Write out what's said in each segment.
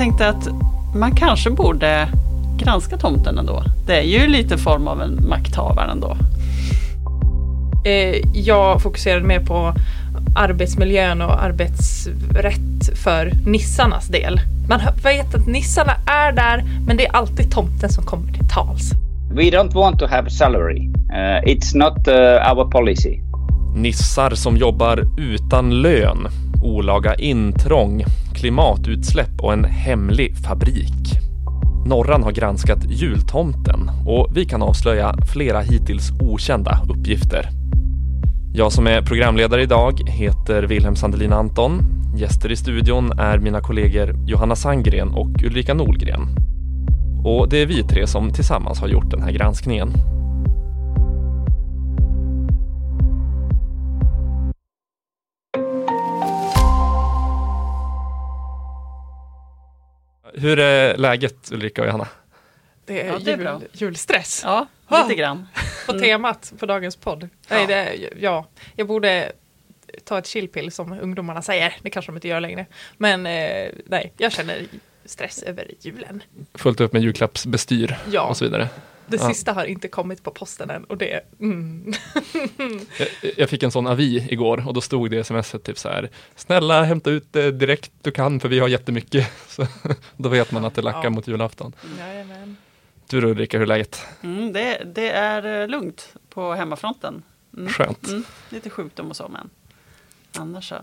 tänkte att man kanske borde granska tomten ändå. Det är ju lite form av en makthavare ändå. Eh, jag fokuserade mer på arbetsmiljön och arbetsrätt för nissarnas del. Man vet att nissarna är där, men det är alltid tomten som kommer till tals. We don't want to have salary. Uh, it's not uh, our policy. Nissar som jobbar utan lön, olaga intrång, klimatutsläpp och en hemlig fabrik. Norran har granskat jultomten och vi kan avslöja flera hittills okända uppgifter. Jag som är programledare idag heter Wilhelm Sandelin Anton. Gäster i studion är mina kollegor Johanna Sandgren och Ulrika Nolgren. Och det är vi tre som tillsammans har gjort den här granskningen. Hur är läget Ulrika och Johanna? Det är, Ja, det är jul, bra. julstress Ja, lite grann. på temat på dagens podd. Ja. Nej, det, ja, jag borde ta ett chillpill som ungdomarna säger. Det kanske de inte gör längre. Men eh, nej, jag känner stress över julen. Fullt upp med julklappsbestyr Ja. och så vidare. Det Ja. sista har inte kommit på posten än och det, mm. Jag, jag fick en sån avi igår och då stod det i smset typ så här Snälla hämta ut det direkt du kan för vi har jättemycket. Så, då vet man att det lackar Ja. mot julafton. Jajamän. Du då Ulrika, hur är läget? Mm, det, det är eh, lugnt på hemmafronten. Mm. Skönt. Mm, lite sjukdom och så men annars så.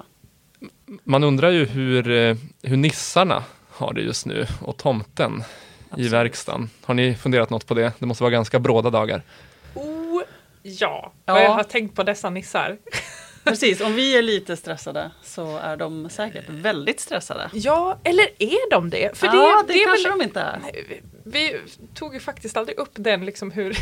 Man undrar ju hur, eh, hur nissarna har det just nu och tomten i Absolut. verkstaden. Har ni funderat något på det? Det måste vara ganska bråda dagar. Oh, ja. Ja. Vad jag har tänkt på dessa nissar. Precis, om vi är lite stressade så är de säkert väldigt stressade. Ja, eller är de det? För ja, det, det kanske väl- de inte är. Vi, vi tog ju faktiskt aldrig upp den liksom hur,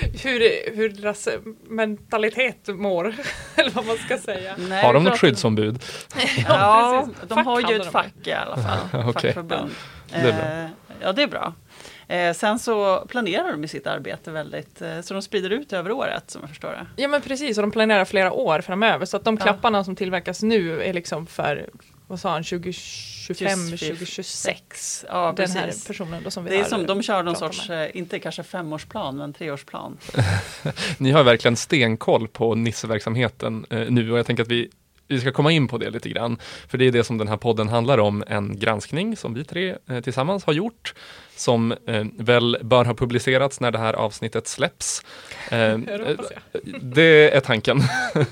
hur, hur deras mentalitet mår. Eller vad man ska säga. Nej, har de något skyddsombud? Ja, precis. de har ju ett fack i alla fall. Okej. Fackförbund. Det är bra. Eh, ja, det är bra. Eh, sen så planerar de i sitt arbete väldigt, eh, så de sprider ut över året som jag förstår det. Ja men precis, och de planerar flera år framöver. Så att de Ja. klapparna som tillverkas nu är liksom för, vad sa han, 2025, 2026. Ja, Den här precis. personen då som vi Det är har som, de kör någon sorts, med. eh, inte kanske femårsplan, men treårsplan. Ni har verkligen stenkoll på Nisse-verksamheten eh, nu och jag tänker att vi vi ska komma in på det lite grann, för det är det som den här podden handlar om, en granskning som vi tre eh, tillsammans har gjort, som eh, väl bör ha publicerats när det här avsnittet släpps. Eh, det hoppas det är tanken.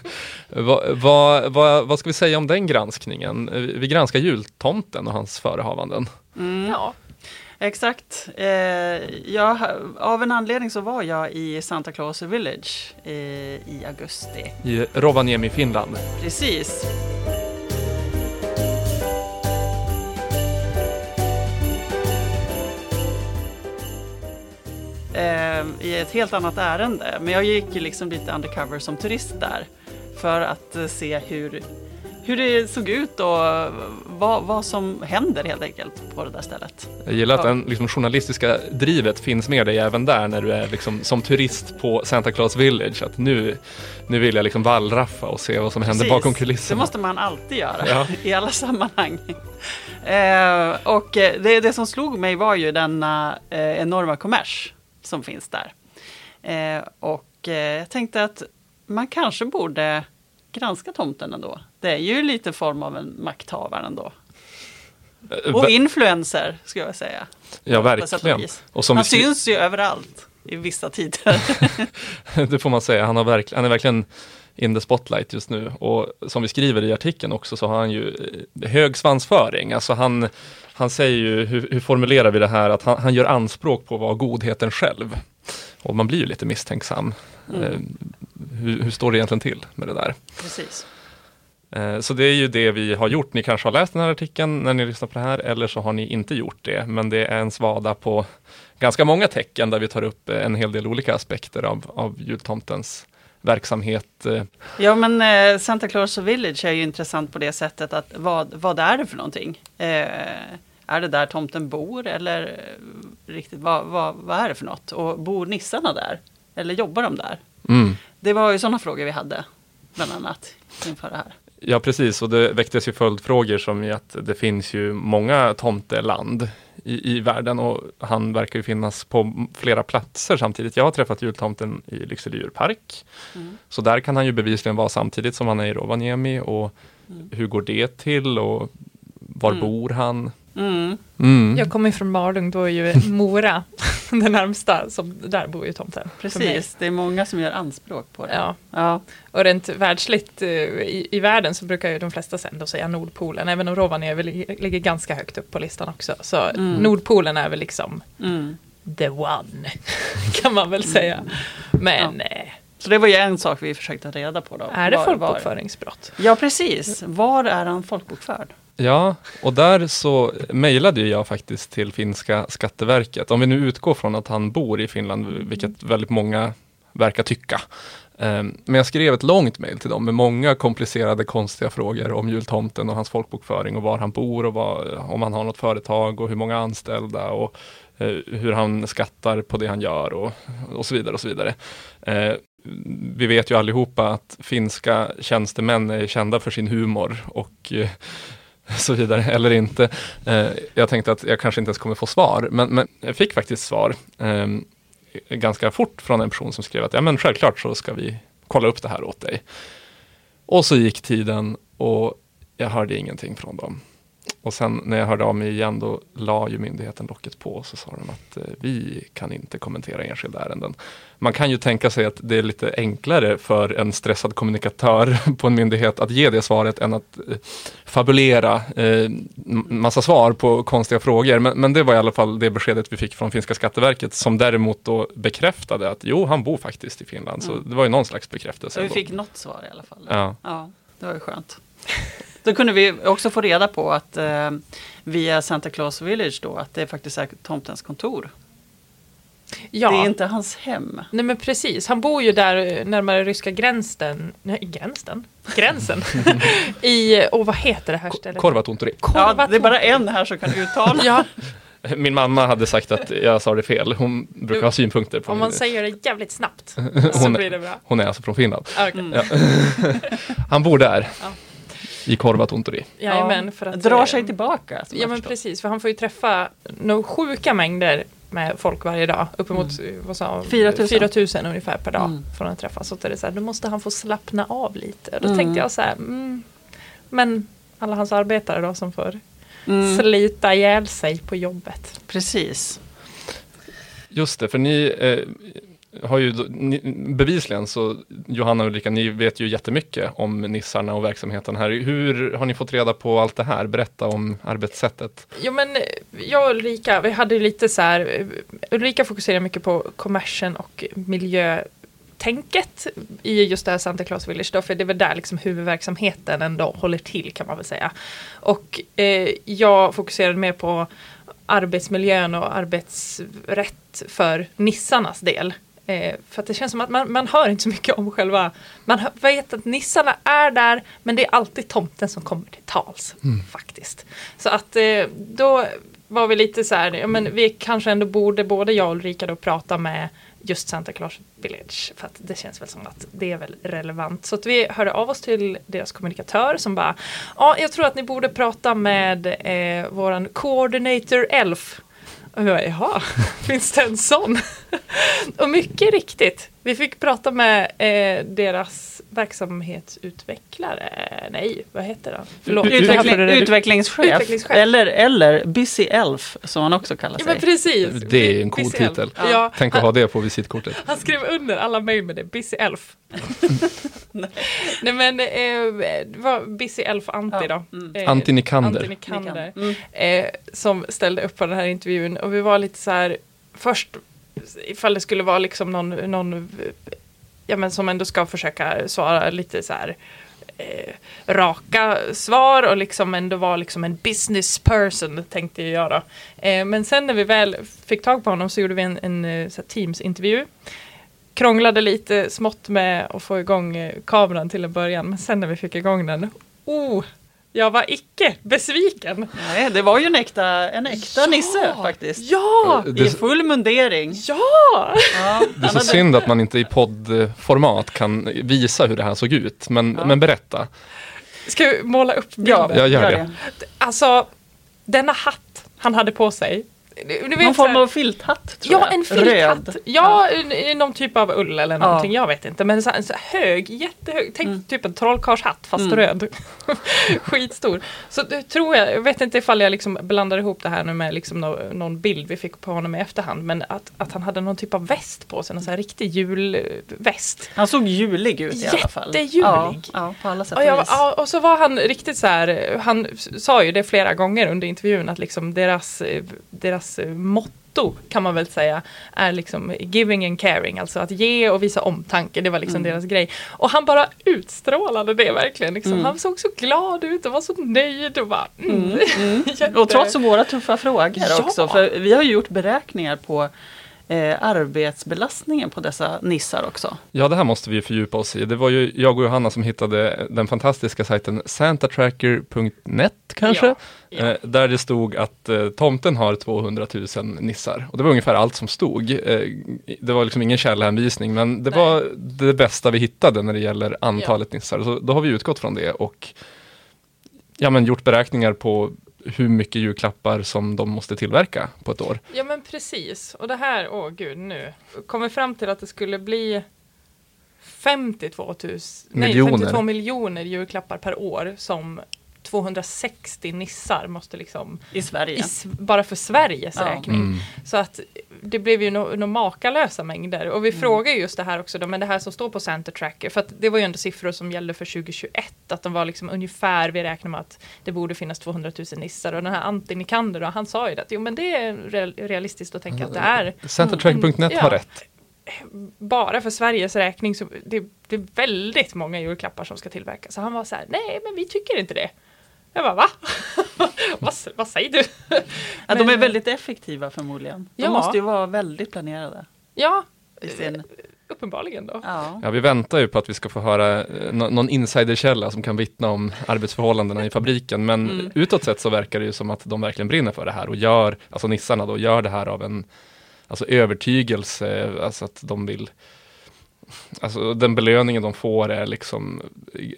vad, vad, vad, vad ska vi säga om den granskningen? Eh, Vi granskar jultomten och hans förehavanden. Mm. Ja, Exakt. Eh, jag, av en anledning så var jag i Santa Claus Village eh, i augusti. I Rovaniemi, Finland. Precis. Eh, I ett helt annat ärende. Men jag gick liksom lite undercover som turist där. För att eh, se hur, hur det såg ut och vad, vad som händer helt enkelt på det där stället. Jag gillar att den liksom, journalistiska drivet finns med dig även där när du är liksom, som turist på Santa Claus Village. Att nu, nu vill jag liksom wallraffa och se vad som händer Precis. bakom Det kulisserna. måste man alltid göra Ja. i alla sammanhang. Eh, och eh, det, det som slog mig var ju denna eh, enorma kommers som finns där. Eh, och eh, jag tänkte att man kanske borde granska tomten ändå. Det är ju lite form av en makthavare ändå. Eh, Och influencer, skulle jag säga. ja, verkligen. Och som Han syns ju överallt i vissa tider. det får man säga. Han, har verkl- han är verkligen in the spotlight just nu. Och som vi skriver i artikeln också så har han ju eh, hög svansföring. Alltså han, han säger ju, hur, hur formulerar vi det här, att han, han gör anspråk på att vara godheten själv. Och man blir ju lite misstänksam. Mm. Eh, hur, hur står det egentligen till med det där? Precis. Eh, Så det är ju det vi har gjort. Ni kanske har läst den här artikeln när ni lyssnar på det här eller så har ni inte gjort det. Men det är en svada på ganska många tecken där vi tar upp eh, en hel del olika aspekter av, av jultomtens verksamhet. eh. Ja men eh, Santa Claus Village är ju intressant på det sättet att vad, vad är det för någonting? Eh, är det där tomten bor eller eh, riktigt vad, vad, vad är det för något? Och bor nissarna där? Eller jobbar de där? Mm. Det var ju sådana frågor vi hade bland annat inför det här. Ja precis och det väcktes ju följdfrågor som i att det finns ju många tomteland i, i världen och han verkar ju finnas på flera platser samtidigt. Jag har träffat jultomten i Lycksele djurpark. Mm. Så där kan han ju bevisligen vara samtidigt som han är i Rovaniemi och Mm. hur går det till och var Mm. bor han? Mm. Mm. Jag kommer ju från Malung, då är ju Mora det närmsta, som, där bor ju tomten. Precis, det är många som gör anspråk på det. Ja, Ja. och rent världsligt eh, i, i världen så brukar ju de flesta sen då säga Nordpolen, även om Rovaniemi ligger, ganska högt upp på listan också. Så Mm. Nordpolen är väl liksom Mm. the one, kan man väl säga. Men eh, Så det var ju en sak vi försökte reda på. Då. är det Var- folkbokföringsbrott? Var, ja, precis. Var är han folkbokförd? Ja, och där så mejlade jag faktiskt till finska Skatteverket. Om vi nu utgår från att han bor i Finland, vilket väldigt många verkar tycka. Ehm, Men jag skrev ett långt mejl till dem med många komplicerade konstiga frågor om jultomten och hans folkbokföring och var han bor och vad, om han har något företag och hur många anställda och eh, hur han skattar på det han gör och, och så vidare och så vidare. Eh, vi vet ju allihopa att finska tjänstemän är kända för sin humor och eh, så vidare, eller inte. Eh, jag tänkte att jag kanske inte ens kommer få svar, men, men jag fick faktiskt svar eh, ganska fort från en person som skrev att ja men självklart så ska vi kolla upp det här åt dig. Och så gick tiden och jag hörde ingenting från dem. Och sen när jag hörde av mig igen då la ju myndigheten locket på och så sa de att eh, vi kan inte kommentera enskilda ärenden. Man kan ju tänka sig att det är lite enklare för en stressad kommunikatör på en myndighet att ge det svaret än att eh, fabulera eh, massa svar på konstiga frågor. Men, men det var i alla fall det beskedet vi fick från finska Skatteverket som däremot då bekräftade att jo, han bor faktiskt i Finland. Så Mm. det var ju någon slags bekräftelse. Så vi fick något svar i alla fall. Ja. Ja, det var ju skönt. Då kunde vi också få reda på att eh, via Santa Claus Village då att det faktiskt är tomtens kontor. Ja. Det är inte hans hem. Nej men precis, han bor ju där eh, närmare ryska gränsen, nej gränsen, gränsen. I, och vad heter det här stället? Korvatunturi. Ja, det är bara en här som kan uttala. Ja, Min mamma hade sagt att jag sa det fel. Hon brukar ha synpunkter på om man min- säger det jävligt snabbt så Hon- blir det bra. Hon är alltså från Finland. Ah, okej. Mm. Ja. Han bor där. Ja. I Korvatunturi. Jajamän, för att... Drar eh, sig tillbaka. som Ja men förstår. precis, för han får ju träffa no, sjuka mängder med folk varje dag. Uppemot Mm. vad sa, han? 4 000. 4 000 ungefär per dag Mm. får han träffa. Så det är så här, då måste han få slappna av lite. Och då Mm. tänkte jag så här, mm, men alla hans arbetare då som får Mm, slita ihjäl sig på jobbet. precis. Just det, för ni eh, har ju bevisligen så Johanna och Ulrika, ni vet ju jättemycket om nissarna och verksamheten här. Hur har ni fått reda på allt det här? Berätta om arbetssättet. Jo men eh, jag och Ulrika, vi hade lite så här, eh, Ulrika fokuserar mycket på kommersen och miljötänket i just det här Santa Claus Village då, för det är väl där liksom huvudverksamheten ändå håller till kan man väl säga. Och eh, jag fokuserade mer på arbetsmiljön och arbetsrätt för nissarnas del. Eh, för att det känns som att man, man hör inte så mycket om själva, man hör, vet att nissarna är där men det är alltid tomten som kommer till tals faktiskt. Så att eh, då var vi lite så här, ja men vi kanske ändå borde både jag och Ulrika då prata med just Santa Claus Village för att det känns väl som att det är väl relevant. Så att vi hörde av oss till deras kommunikatör som bara ja, jag tror att ni borde prata med eh, våran coordinator Elf. Och jag bara, jaha, finns det en sån? och mycket riktigt, vi fick prata med eh, deras verksamhetsutvecklare. Nej, vad heter han? Förlåt. Utveckling, utvecklingschef. Utvecklingschef. Eller, eller Busy Elf som han också kallar Ja sig. men precis. Det är en cool Busy titel. Ja, Tänk att ha det på visitkortet. Han skrev under alla mejl med det, Busy Elf. Nej men eh, det var Busy Elf Antti Ja, då. mm. Eh, Antti Nikander. Antti Nikander. Mm. Eh, som ställde upp på den här intervjun och vi var lite så här först ifall det skulle vara liksom någon, någon ja men som ändå ska försöka svara lite så här eh, raka svar och liksom ändå vara liksom en business person tänkte jag då. Eh, men sen när vi väl fick tag på honom så gjorde vi en, en eh, Teams-intervju. Krånglade lite smått med att få igång eh, kameran till en början men sen när vi fick igång den, oh, jag var icke besviken. Nej, det var ju en äkta, en äkta Ja! nisse faktiskt. Ja! I full mundering. Ja! Ja, det är så synd att man inte i poddformat kan visa hur det här såg ut. Men, Ja. men berätta. Ska vi måla upp bilden? Ja, Jag gör det. Alltså, denna hatt han hade på sig. Någon form av filthatt tror Ja, jag. en filthatt. Röd. Ja, i någon typ av ull eller någonting, Ja. jag vet inte. Men så här, en så här hög, jättehög, tänk Mm. typ en trollkarlshatt fast Mm. röd. Skitstor. Så tror jag, jag vet inte ifall jag liksom blandar ihop det här nu med liksom nå- någon bild vi fick på honom i efterhand, men att, att han hade någon typ av väst på sig, någon så här riktig julväst. Han såg julig ut i alla fall. Jättejulig. Ja, ja, på alla sätt Och, jag, vis. ja, och så var han riktigt så här, han sa ju det flera gånger under intervjun att liksom deras, eh, deras eh, motto kan man väl säga är liksom giving and caring, alltså att ge och visa omtanke, det var liksom Mm. deras grej. Och han bara utstrålade det verkligen, liksom. Mm. han såg så glad ut och var så nöjd och bara mm. Mm, mm. Jätte- Och trots våra tuffa frågor Ja. också. För vi har ju gjort beräkningar på eh, arbetsbelastningen på dessa nissar också. Ja, det här måste vi ju fördjupa oss i. Det var ju jag och Johanna som hittade den fantastiska sajten santatracker.net kanske? Ja, ja. Eh, där det stod att eh, tomten har 200 000 nissar. Och det var ungefär allt som stod. Eh, det var liksom ingen källhänvisning, men det Nej. var det bästa vi hittade när det gäller antalet nissar. Så då har vi utgått från det och ja, men gjort beräkningar på hur mycket julklappar som de måste tillverka på ett år. Ja men precis. Och det här, åh gud nu. Kom vi fram till att det skulle bli 52 000, nej, Miljoner. 52 miljoner julklappar per år som 260 nissar måste liksom, I Sverige. i, bara för Sveriges Ja. räkning. Mm. Så att det blev ju några no makalösa mängder. Och vi frågar ju just det här också då, men det här som står på Center Tracker, för att det var ju ändå siffror som gällde för 2021, att de var liksom ungefär, vi räknar med att det borde finnas 200 000 nissar. Och den här Antti Nikander då, han sa ju det, att jo men det är real- realistiskt att tänka att det är Santatracker.net Ja. har rätt. bara för Sveriges räkning så det, det är väldigt många julklappar som ska tillverkas. Så han var så här, nej men vi tycker inte det. Jag bara, va? vad, vad säger du? Ja, de är Men- väldigt effektiva förmodligen. De Ja. måste ju vara väldigt planerade. Ja, I sin, uppenbarligen då. ja. Ja, vi väntar ju på att vi ska få höra eh, nå- någon insiderkälla som kan vittna om arbetsförhållandena i fabriken. Men Mm. utåt sett så verkar det ju som att de verkligen brinner för det här och gör, alltså nissarna då, gör det här av en alltså övertygelse, alltså att de vill Alltså den belöningen de får är liksom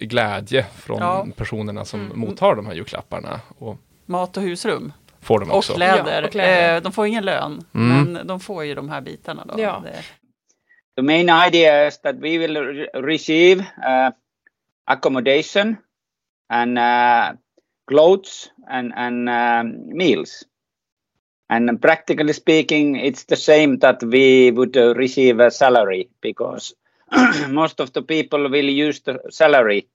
glädje från Ja. personerna som Mm. mottar de här julklapparna. Och Mat och husrum. får Och också. kläder. Ja, och kläder. Eh, de får ingen lön, Mm. men de får ju de här bitarna. Då. Ja. Det, The main idea is that we will re- receive uh, accommodation and uh, clothes and, and um, meals. And practically speaking, it's the same that we would receive a salary because most of the people will use the salary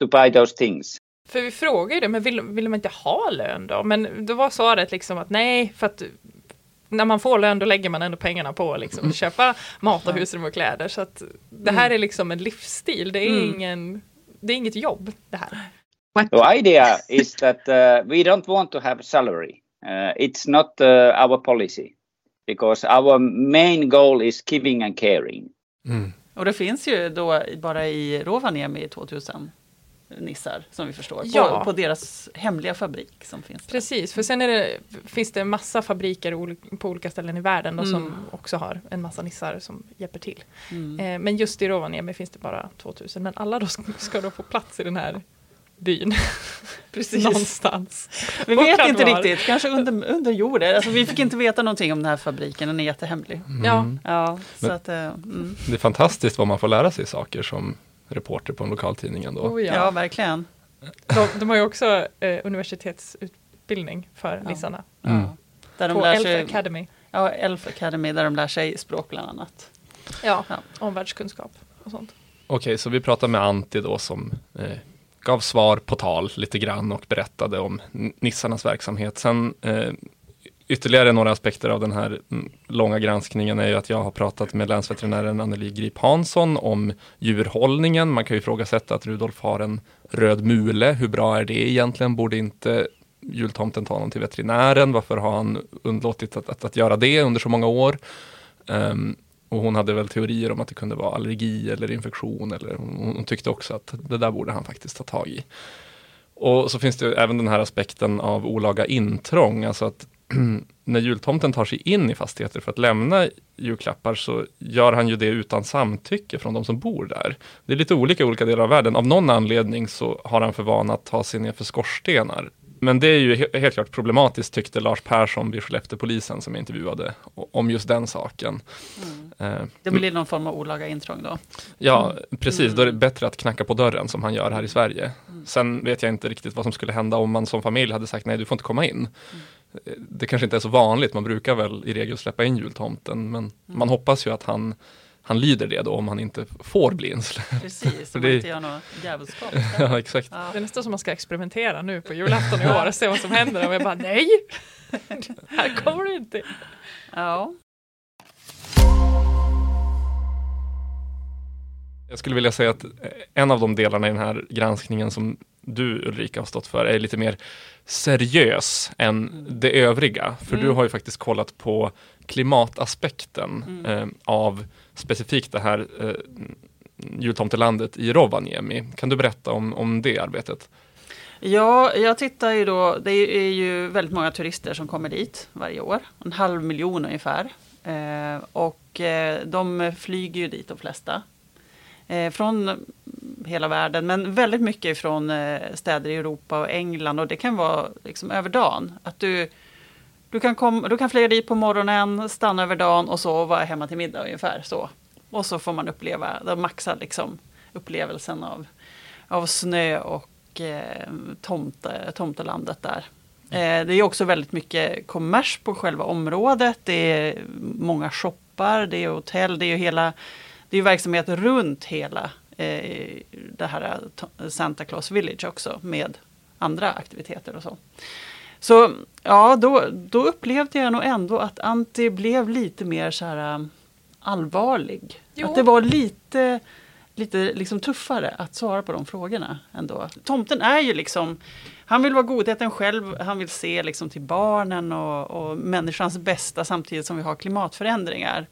to buy those things. För vi frågar ju det, men vill, vill de inte ha lön då? Men då var svaret liksom att nej, för att när man får lön då lägger man ändå pengarna på liksom, att köpa mat och husrum och kläder. Så att det här är liksom en livsstil, det är, Mm. ingen, det är inget jobb det här. The idea is that uh, we don't want to have salary. Uh, it's not uh, our policy because our main goal is giving and caring. Mm. och det finns ju då i- bara i Rovaniemi 2000 nissar som vi förstår. Ja. På, på deras hemliga fabrik som finns. där. Precis, för sen är det, finns det en massa fabriker på olika ställen i världen då, som Mm. också har en massa nissar som hjälper till. Mm. Eh, men just i Rovaniemi finns det bara 2000, men alla då ska, ska då få plats i den här byn. Precis. Någonstans. Vi Och vet inte riktigt, kanske under, under jorden. Alltså, vi fick inte veta någonting om den här fabriken, den är jättehemlig. Ja, Mm. Ja, så Men- att, eh, mm. Det är fantastiskt vad man får lära sig saker som reporter på en lokaltidning ändå. oh, ja. ja. verkligen. De, de har ju också eh, universitetsutbildning för Ja. nissarna. Mm. Ja. Där de På lär Elf sig, Academy. ja, Elf Academy, där de lär sig språk bland annat. Ja, Ja. omvärldskunskap och sånt. Okej, så vi pratar med Antti då som eh, gav svar på tal lite grann och berättade om nissarnas verksamhet. Sen eh, ytterligare några aspekter av den här mm, långa granskningen är ju att jag har pratat med länsveterinären Anneli Grip Hansson om djurhållningen. Man kan ju ifrågasätta att Rudolf har en röd mule. Hur bra är det egentligen? Borde inte jultomten ta honom till veterinären? Varför har han undlåtit att, att, att göra det under så många år? Ehm, och hon hade väl teorier om att det kunde vara allergi eller infektion. Eller hon, hon tyckte också att det där borde han faktiskt ta tag i. Och så finns det även den här aspekten av olaga intrång. Alltså att när jultomten tar sig in i fastigheter för att lämna julklappar så gör han ju det utan samtycke från de som bor där. Det är lite olika i olika delar av världen. Av någon anledning så har han för vana att ta sig ner för skorstenar. Men det är ju he helt klart problematiskt tyckte Lars Persson vid Skellefteåpolisen som jag intervjuade om just den saken. Mm. Eh, det blir någon form av olaga intrång då? Ja, precis. Mm. Då är det bättre att knacka på dörren som han gör här i Sverige. Mm. Sen vet jag inte riktigt vad som skulle hända om man som familj hade sagt nej, du får inte komma in. Mm det kanske inte är så vanligt, man brukar väl i regel släppa in jultomten, men mm. man hoppas ju att han, han lyder det då om han inte får bli insläppt. Precis, om man inte gör något djävulskap. ja, exakt. Ja. Det är nästan som man ska experimentera nu på julafton i år och se vad som händer och jag bara nej, här kommer du inte. Ja. Jag skulle vilja säga att en av de delarna i den här granskningen som du Ulrika har stått för är lite mer seriös än det övriga. För mm. du har ju faktiskt kollat på klimataspekten mm. eh, av specifikt det här eh, jultomtelandet i Rovaniemi. Kan du berätta om, om det arbetet? Ja, jag tittar ju då, det är ju väldigt många turister som kommer dit varje år, en halv miljon ungefär. Eh, och eh, de flyger ju dit de flesta eh, från hela världen, men väldigt mycket från eh, städer i Europa och England och det kan vara liksom över dagen. Att du, du, kan kom, du kan flyga dit på morgonen, stanna över dagen och så vara hemma till middag ungefär så. Och så får man uppleva, de maxar liksom upplevelsen av, av snö och eh, tomte, tomtelandet där. Eh, det är också väldigt mycket kommers på själva området. Det är många shoppar, det är hotell, det är hela det är verksamhet runt hela eh, det här eh, Santa Claus Village också med andra aktiviteter och så. Så ja, då, då upplevde jag nog ändå att Antti blev lite mer så här eh, allvarlig. Jo. Att det var lite, lite liksom tuffare att svara på de frågorna ändå. Tomten är ju liksom han vill vara godheten själv, han vill se liksom till barnen och, och människans bästa samtidigt som vi har klimatförändringar.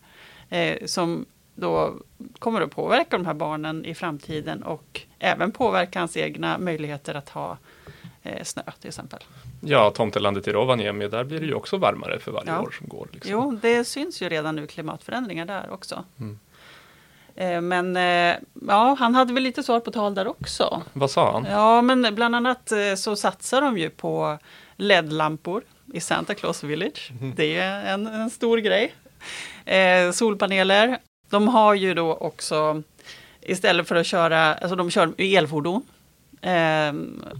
Eh, som då kommer att påverka de här barnen i framtiden och även påverka hans egna möjligheter att ha snö till exempel. Ja, tomtelandet i Rovaniemi, där blir det ju också varmare för varje ja. år som går. Liksom. Jo, det syns ju redan nu klimatförändringar där också. Mm. Eh, men eh, ja, han hade väl lite svar på tal där också. Vad sa han? Ja, men bland annat eh, så satsar de ju på LED-lampor i Santa Claus Village. Mm. Det är en, en stor grej. Eh, solpaneler de har ju då också, istället för att köra, alltså de kör elfordon. Eh,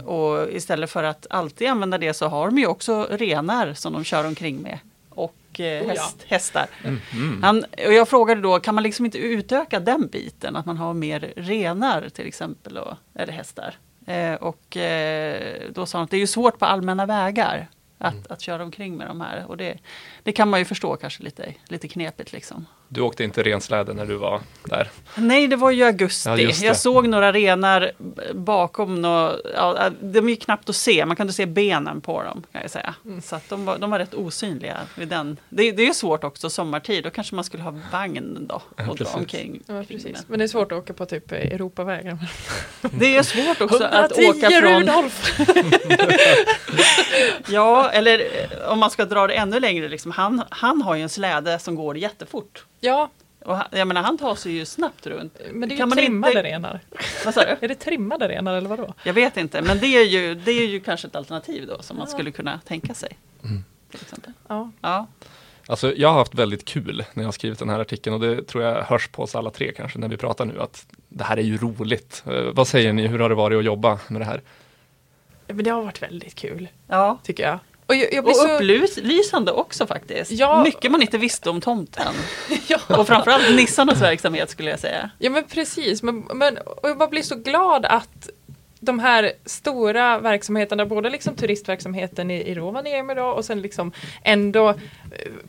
och istället för att alltid använda det så har de ju också renar som de kör omkring med. Och eh, häst, ja. hästar. Mm, mm. Han, och jag frågade då, kan man liksom inte utöka den biten? Att man har mer renar till exempel, och, eller hästar. Eh, och eh, då sa han att det är ju svårt på allmänna vägar att, mm. att köra omkring med de här. Och det, det kan man ju förstå kanske lite, lite knepigt liksom. Du åkte inte rensläde när du var där? Nej, det var ju augusti. Ja, jag såg några renar bakom. Nå, ja, de är ju knappt att se, man kan inte se benen på dem. kan jag säga. Mm. Så att de, var, de var rätt osynliga. Vid den. Det, det är svårt också sommartid, då kanske man skulle ha vagn då. Ja, och dra omkring. Ja, precis. Men det är svårt att åka på typ Europavägen. Det är svårt också att åka från... Rudolf! ja, eller om man ska dra det ännu längre, liksom, han, han har ju en släde som går jättefort. Ja. Och han, jag menar han tar sig ju snabbt runt. Men det är ju trimmade inte... renar. Vad sa du? Är det trimmade renar eller vadå? Jag vet inte, men det är ju, det är ju kanske ett alternativ då som ja. man skulle kunna tänka sig. Mm. Till exempel. Ja. ja. Alltså, jag har haft väldigt kul när jag har skrivit den här artikeln och det tror jag hörs på oss alla tre kanske när vi pratar nu att det här är ju roligt. Eh, vad säger ni, hur har det varit att jobba med det här? Men det har varit väldigt kul, ja. tycker jag. Och, jag, jag och så... upplysande också faktiskt. Ja. Mycket man inte visste om tomten. ja. Och framförallt nissarnas verksamhet skulle jag säga. Ja men precis, men, men, och jag bara blir så glad att de här stora verksamheterna, både liksom turistverksamheten i, i Rovaniemi då, och sen liksom ändå eh,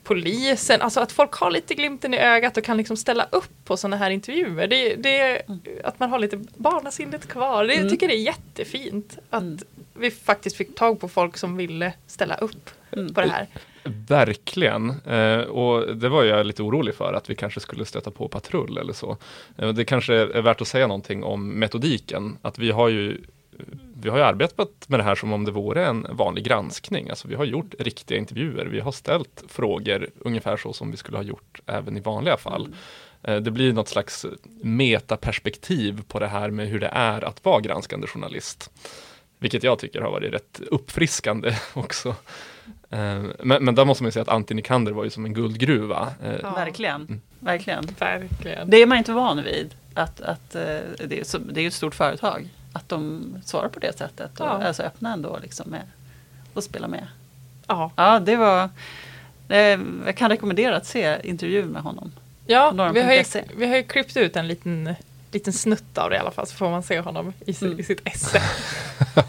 polisen, alltså att folk har lite glimten i ögat och kan liksom ställa upp på sådana här intervjuer. Det, det, mm. Att man har lite barnasinnet kvar, det mm. tycker det är jättefint. Att mm. vi faktiskt fick tag på folk som ville ställa upp mm. på det här. Verkligen, eh, och det var jag lite orolig för att vi kanske skulle stöta på patrull eller så. Eh, det kanske är värt att säga någonting om metodiken, att vi har ju vi har ju arbetat med det här som om det vore en vanlig granskning. Alltså vi har gjort riktiga intervjuer, vi har ställt frågor ungefär så som vi skulle ha gjort även i vanliga fall. Eh, det blir något slags metaperspektiv på det här med hur det är att vara granskande journalist. Vilket jag tycker har varit rätt uppfriskande också. Eh, Men, men där måste man ju säga att Antti Nikander var ju som en guldgruva. Eh, Ja. Verkligen. Verkligen. Verkligen. Det är man inte van vid. Att, att, eh, det, är, så, det är ett stort företag. Att de svarar på det sättet. Och Ja. är så öppna ändå liksom med att spela med. Ja. Ja, det var... Jag kan rekommendera att se intervjun med honom. Ja, vi har, ju, vi har ju klippt ut en liten, liten snutt av det i alla fall så får man se honom i, Mm. i sitt esse.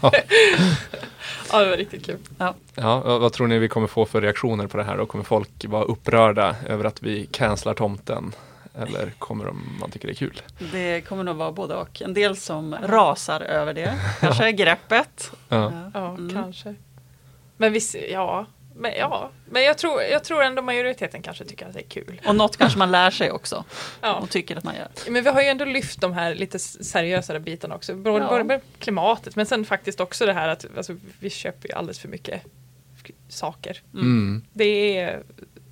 ja, det var riktigt kul. Ja, vad vad tror ni vi kommer få för reaktioner på det här? Och kommer folk vara upprörda över att vi cancelar tomten? Eller kommer de, man tycker det är kul? Det kommer nog vara både och. En del som rasar över det. Kanske är greppet. Ja. Ja, Mm. kanske. Men visst, ja. Men, ja. men jag, tror, jag tror ändå majoriteten kanske tycker att det är kul. Och något kanske man lär sig också. Ja. Och tycker att man gör. Men vi har ju ändå lyft de här lite seriösare bitarna också. Både, Ja. både med klimatet men sen faktiskt också det här att alltså, vi köper ju alldeles för mycket saker. Mm. Det är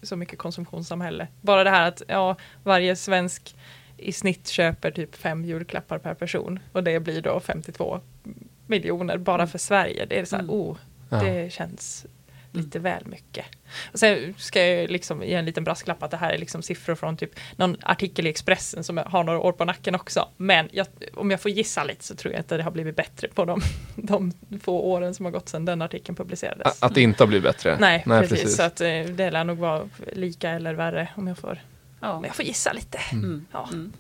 så mycket konsumtionssamhälle. Bara det här att ja, varje svensk i snitt köper typ fem julklappar per person och det blir då 52 miljoner bara för Sverige. Det är så här, Mm. oh, Ja. det känns lite väl mycket. Och sen ska jag liksom ge en liten brasklapp att det här är liksom siffror från typ någon artikel i Expressen som har några år på nacken också. Men jag, om jag får gissa lite så tror jag inte det har blivit bättre på de, de få åren som har gått sedan den artikeln publicerades. Att det inte har blivit bättre? Nej, precis. Så att eh, det lär nog vara lika eller värre om jag får, Ja. om jag får gissa lite. Mm. Ja. Mm.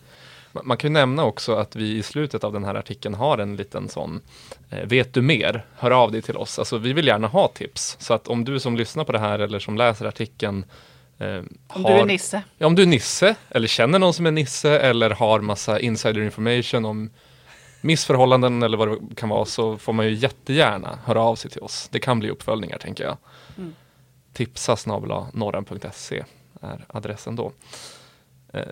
Man kan ju nämna också att vi i slutet av den här artikeln har en liten sån eh, Vet du mer? Hör av dig till oss. Alltså vi vill gärna ha tips. Så att om du som lyssnar på det här eller som läser artikeln eh, Om har, du är Nisse. Ja, om du är Nisse eller känner någon som är Nisse eller har massa insider information om missförhållanden eller vad det kan vara så får man ju jättegärna höra av sig till oss. Det kan bli uppföljningar tänker jag. Mm. Tipsa snabel-a norran.se är adressen då. Eh,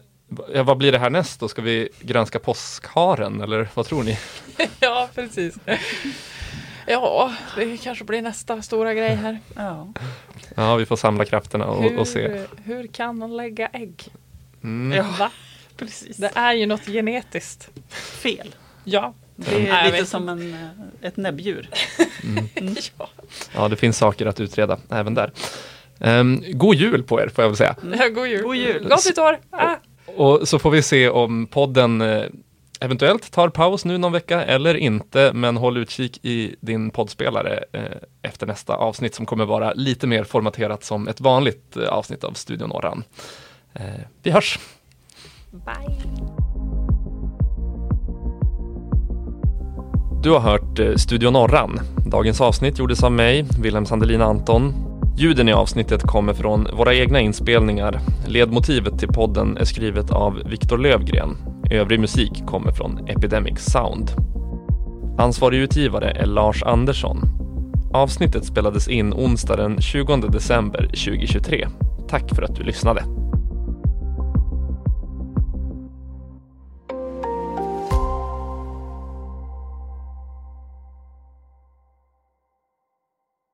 ja, vad blir det här näst då? Ska vi granska påskharen eller vad tror ni? ja, precis. Ja, det kanske blir nästa stora grej här. Ja. Ja, vi får samla krafterna och, och se. Hur, hur kan man lägga ägg? Mm. Ja. Va? Precis. Det är ju något genetiskt. Fel. Ja. Det är lite som en, eh, ett näbbdjur. ja. Ja, det finns saker att utreda även där. Um, god jul på er får jag väl säga. God jul. God jul. Gott nytt år. Ah. Och så får vi se om podden eh, eventuellt tar paus nu någon vecka eller inte. Men håll utkik i din poddspelare eh, efter nästa avsnitt som kommer vara lite mer formaterat som ett vanligt eh, avsnitt av Studio Norran. Vi hörs! Bye. Du har hört Studio Norran. Dagens avsnitt gjordes av mig, Wilhelm Sandelin Anton. Ljuden i avsnittet kommer från våra egna inspelningar. Ledmotivet till podden är skrivet av Viktor Lövgren. Övrig musik kommer från Epidemic Sound. Ansvarig utgivare är Lars Andersson. Avsnittet spelades in onsdag den 20 december 2023. Tack för att du lyssnade.